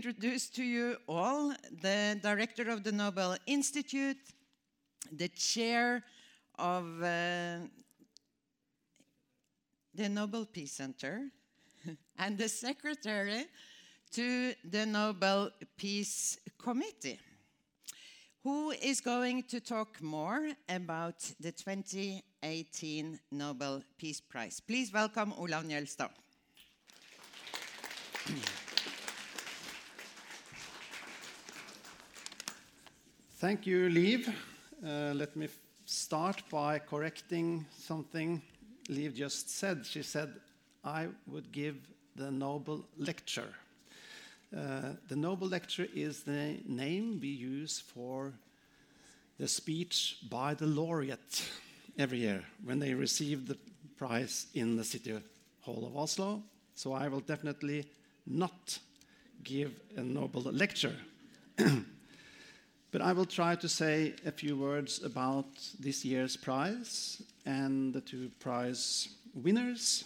introduce to you all the director of the Nobel Institute, the chair of uh, the Nobel Peace Center, and the secretary to the Nobel Peace Committee, who is going to talk more about the 2018 Nobel Peace Prize. Please welcome Olav Njølstad. Thank you, Liv. Uh, let me start by correcting something Liv just said. She said I would give the Nobel lecture. Uh, the Nobel lecture is the name we use for the speech by the laureate every year when they receive the prize in the City Hall of Oslo. So I will definitely not give a Nobel lecture. but I will try to say a few words about this year's prize and the two prize winners.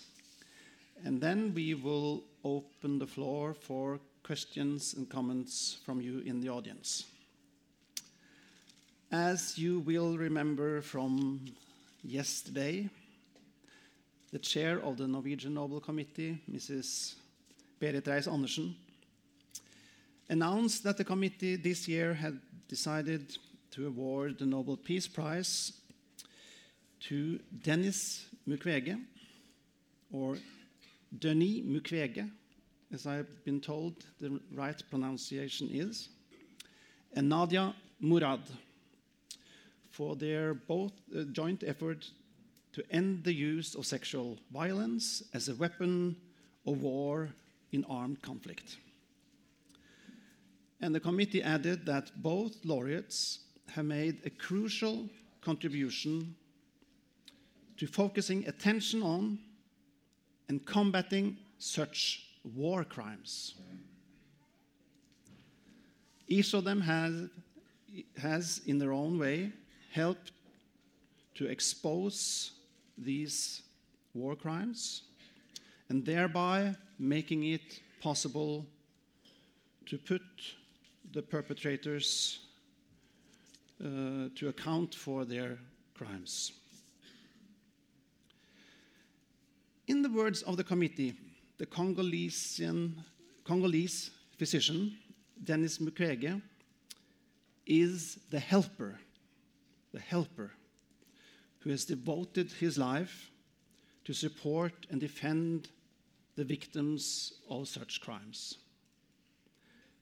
And then we will open the floor for questions and comments from you in the audience. As you will remember from yesterday, the chair of the Norwegian Nobel Committee, Mrs. Berit Reiss-Andersen, announced that the committee this year had decided to award the Nobel Peace Prize to Denis Mukwege, or Denis Mukwege, as I've been told the right pronunciation is, and Nadia Murad for their both uh, joint effort to end the use of sexual violence as a weapon of war in armed conflict. And the committee added that both laureates have made a crucial contribution to focusing attention on and combating such war crimes. Each of them has, has, in their own way, helped to expose these war crimes and thereby making it possible to put the perpetrators uh, to account for their crimes. In the words of the committee, the Congolesian, Congolese physician Denis Mukwege is the helper, the helper who has devoted his life to support and defend the victims of such crimes.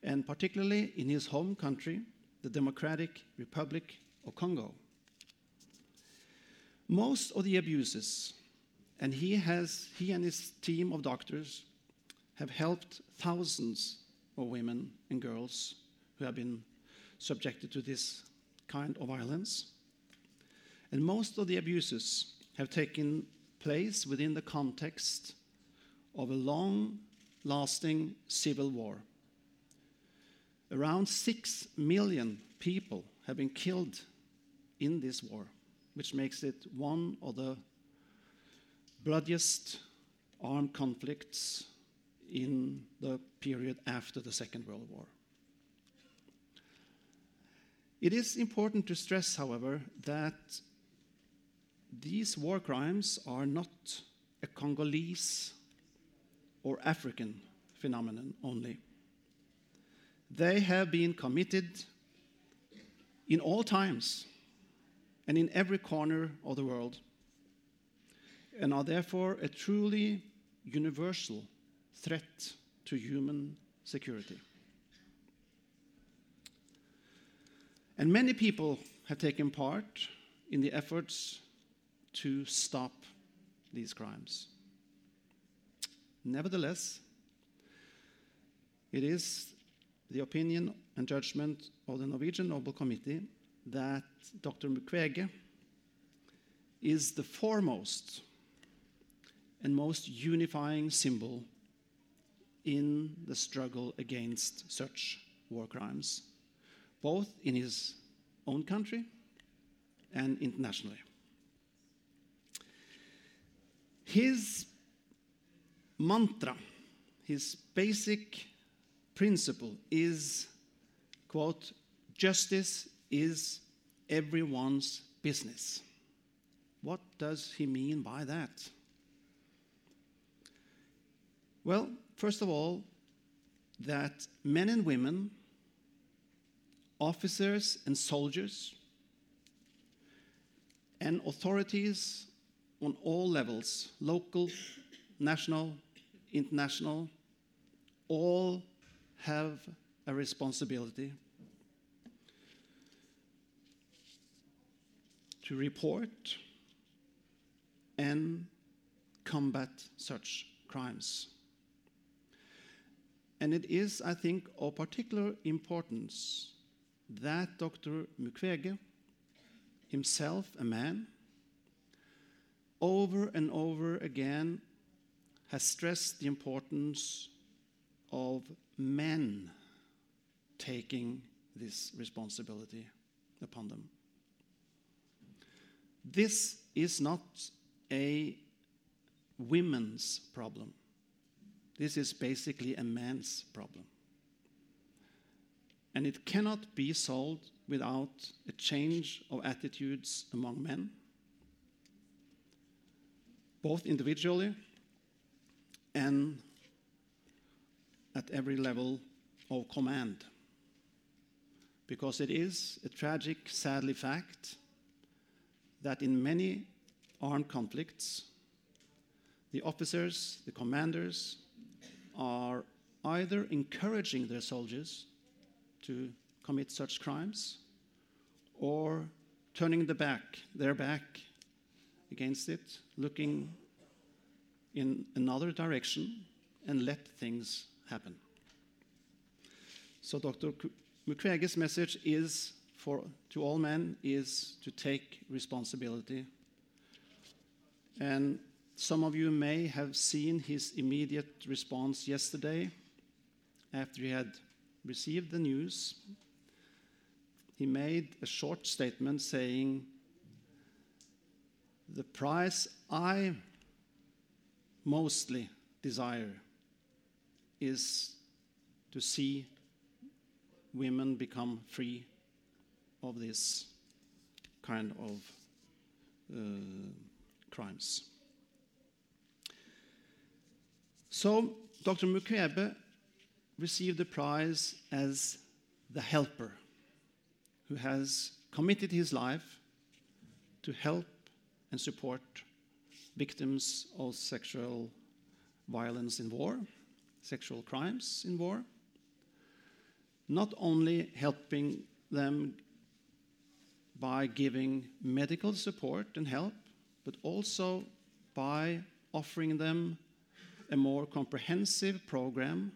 And particularly in his home country, the Democratic Republic of Congo. Most of the abuses and he, has, he and his team of doctors have helped thousands of women and girls who have been subjected to this kind of violence. And most of the abuses have taken place within the context of a long lasting civil war. Around 6 million people have been killed in this war, which makes it one of the bloodiest armed conflicts in the period after the Second World War. It is important to stress, however, that these war crimes are not a Congolese or African phenomenon only. They have been committed in all times and in every corner of the world and are therefore a truly universal threat to human security. And many people have taken part in the efforts to stop these crimes. Nevertheless, it is the opinion and judgment of the Norwegian Nobel Committee that Dr. Mukwege is the foremost and most unifying symbol in the struggle against such war crimes, both in his own country and internationally. His mantra, his basic principle is, quote, justice is everyone's business. What does he mean by that? Well, first of all, that men and women, officers and soldiers, and authorities on all levels local, national, international all have a responsibility to report and combat such crimes. And it is, I think, of particular importance that Dr. Mukwege, himself a man, over and over again has stressed the importance of men taking this responsibility upon them. This is not a women's problem. This is basically a man's problem. And it cannot be solved without a change of attitudes among men, both individually and at every level of command. Because it is a tragic, sadly fact that in many armed conflicts, the officers, the commanders, are either encouraging their soldiers to commit such crimes or turning the back, their back against it, looking in another direction and let things happen. So Dr. Mukwege's message is for to all men is to take responsibility. And some of you may have seen his immediate response yesterday after he had received the news. He made a short statement saying, The price I mostly desire is to see women become free of this kind of uh, crimes. So Dr. Mukwege received the prize as the helper who has committed his life to help and support victims of sexual violence in war, sexual crimes in war, not only helping them by giving medical support and help, but also by offering them a more comprehensive program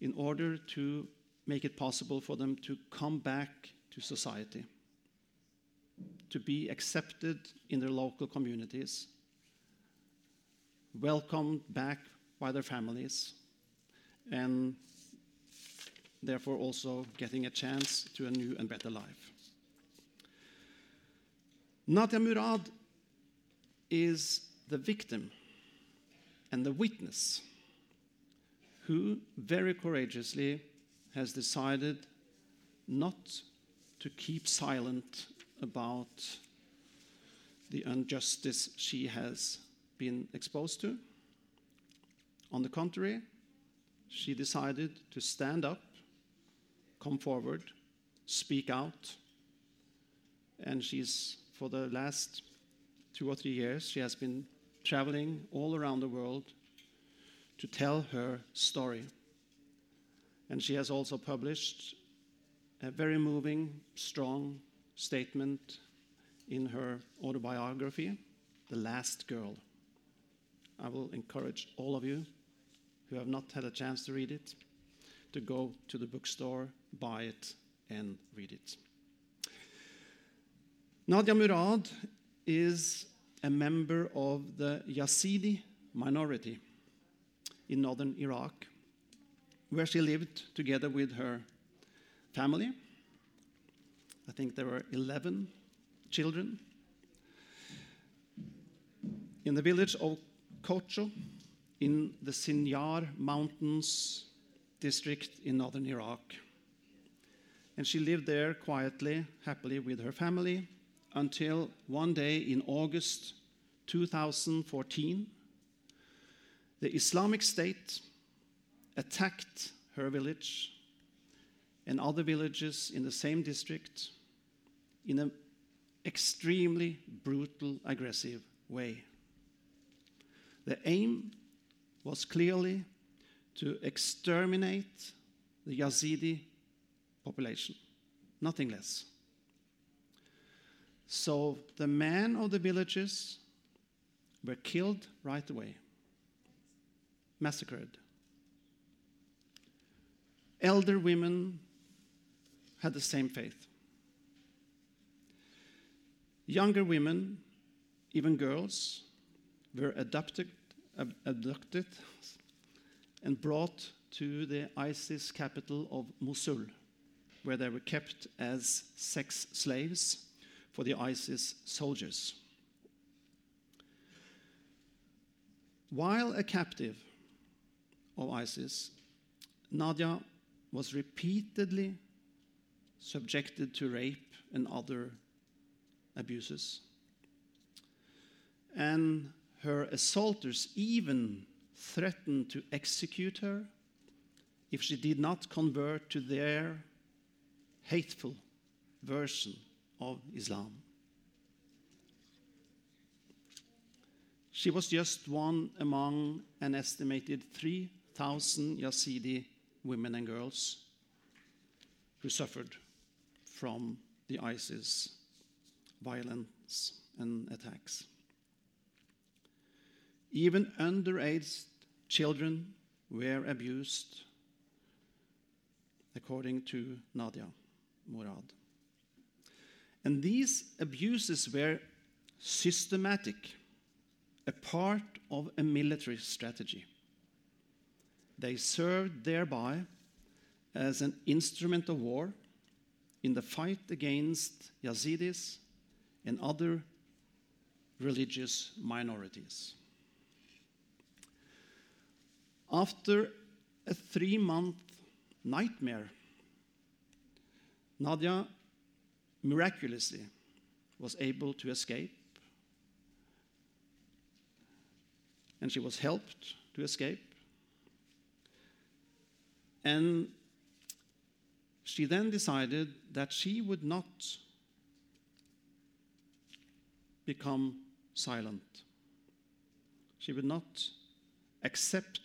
in order to make it possible for them to come back to society, to be accepted in their local communities, welcomed back by their families, and therefore also getting a chance to a new and better life. Nadia Murad is the victim and the witness who very courageously has decided not to keep silent about the injustice she has been exposed to. On the contrary, she decided to stand up, come forward, speak out, and she's for the last two or three years, she has been traveling all around the world to tell her story. And she has also published a very moving, strong statement in her autobiography, The Last Girl. I will encourage all of you who have not had a chance to read it to go to the bookstore, buy it, and read it. Nadia Murad is a member of the Yazidi minority in northern Iraq, where she lived together with her family. I think there were 11 children. In the village of Kocho, in the Sinjar Mountains district in northern Iraq. And she lived there quietly, happily with her family, until one day in August 2014, the Islamic State attacked her village and other villages in the same district in an extremely brutal, aggressive way. The aim was clearly to exterminate the Yazidi population, nothing less. So the men of the villages were killed right away, massacred. Elder women had the same faith. Younger women, even girls, were adopted, ab- abducted and brought to the ISIS capital of Mosul, where they were kept as sex slaves for the ISIS soldiers. While a captive of ISIS, Nadia was repeatedly subjected to rape and other abuses. And her assaulters even threatened to execute her if she did not convert to their hateful version of Islam. She was just one among an estimated 3,000 Yazidi women and girls who suffered from the ISIS violence and attacks. Even underage children were abused, according to Nadia Murad. And these abuses were systematic, a part of a military strategy. They served thereby as an instrument of war in the fight against Yazidis and other religious minorities. After a three month nightmare, Nadia miraculously was able to escape, and she was helped to escape. And she then decided that she would not become silent. She would not accept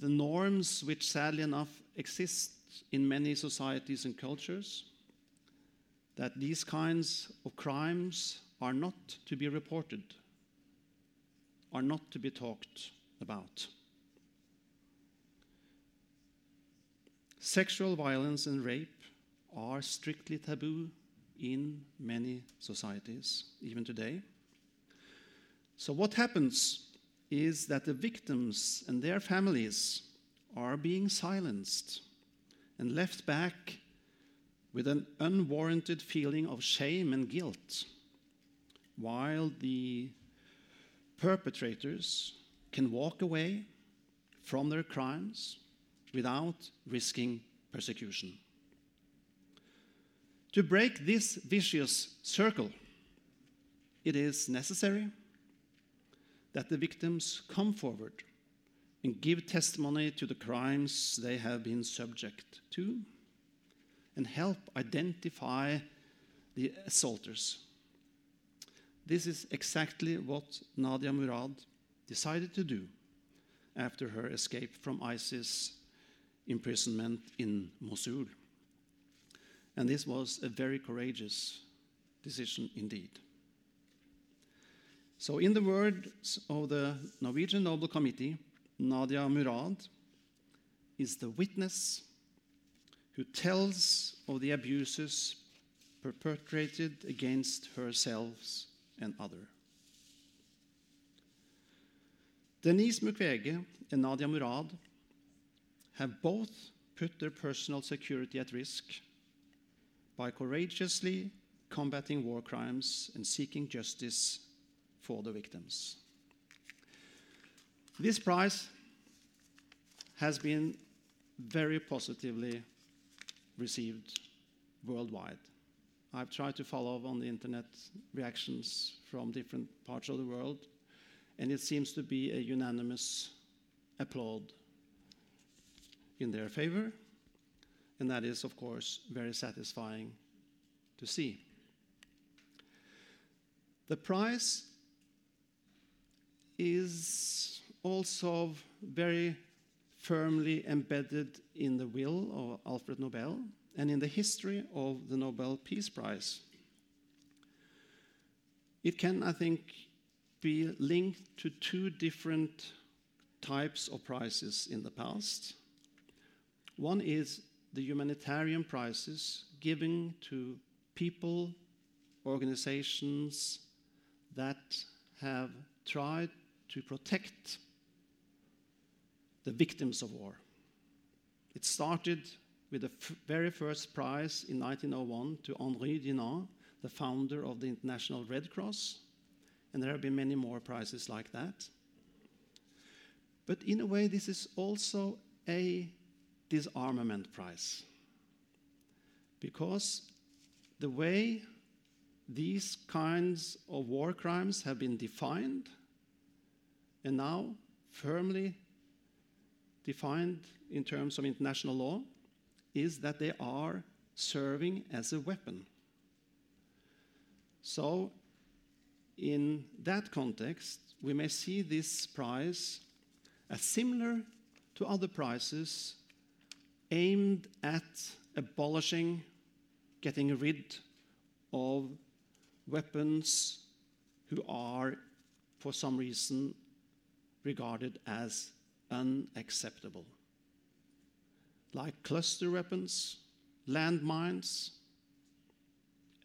the norms which sadly enough exist in many societies and cultures that these kinds of crimes are not to be reported, are not to be talked about. Sexual violence and rape are strictly taboo in many societies, even today. So, what happens is that the victims and their families are being silenced and left back with an unwarranted feeling of shame and guilt, while the perpetrators can walk away from their crimes without risking persecution. To break this vicious circle, it is necessary that the victims come forward and give testimony to the crimes they have been subject to and help identify the assaulters. This is exactly what Nadia Murad decided to do after her escape from ISIS imprisonment in Mosul. And this was a very courageous decision indeed. So, in the words of the Norwegian Nobel Committee, Nadia Murad is the witness who tells of the abuses perpetrated against herself and others. Denis Mukwege and Nadia Murad have both put their personal security at risk by courageously combating war crimes and seeking justice for the victims. This prize has been very positively received worldwide. I've tried to follow on the internet reactions from different parts of the world, and it seems to be a unanimous applaud in their favor, and that is, of course, very satisfying to see. The prize is also very firmly embedded in the will of Alfred Nobel and in the history of the Nobel Peace Prize. It can, I think, be linked to two different types of prizes in the past. One is the humanitarian prizes given to people, organizations that have tried to protect the victims of war. It started with the very first prize in 1901 to Henri Dunant, the founder of the International Red Cross, and there have been many more prizes like that. But in a way, this is also a disarmament prize. Because the way these kinds of war crimes have been defined and now firmly defined in terms of international law is that they are serving as a weapon. So, in that context, we may see this prize as similar to other prizes aimed at abolishing, getting rid of weapons who are, for some reason, regarded as unacceptable, like cluster weapons, landmines,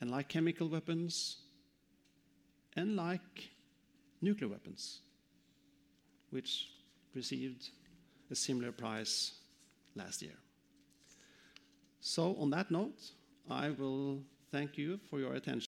and like chemical weapons, and like nuclear weapons, which received a similar prize last year. So, on that note, I will thank you for your attention.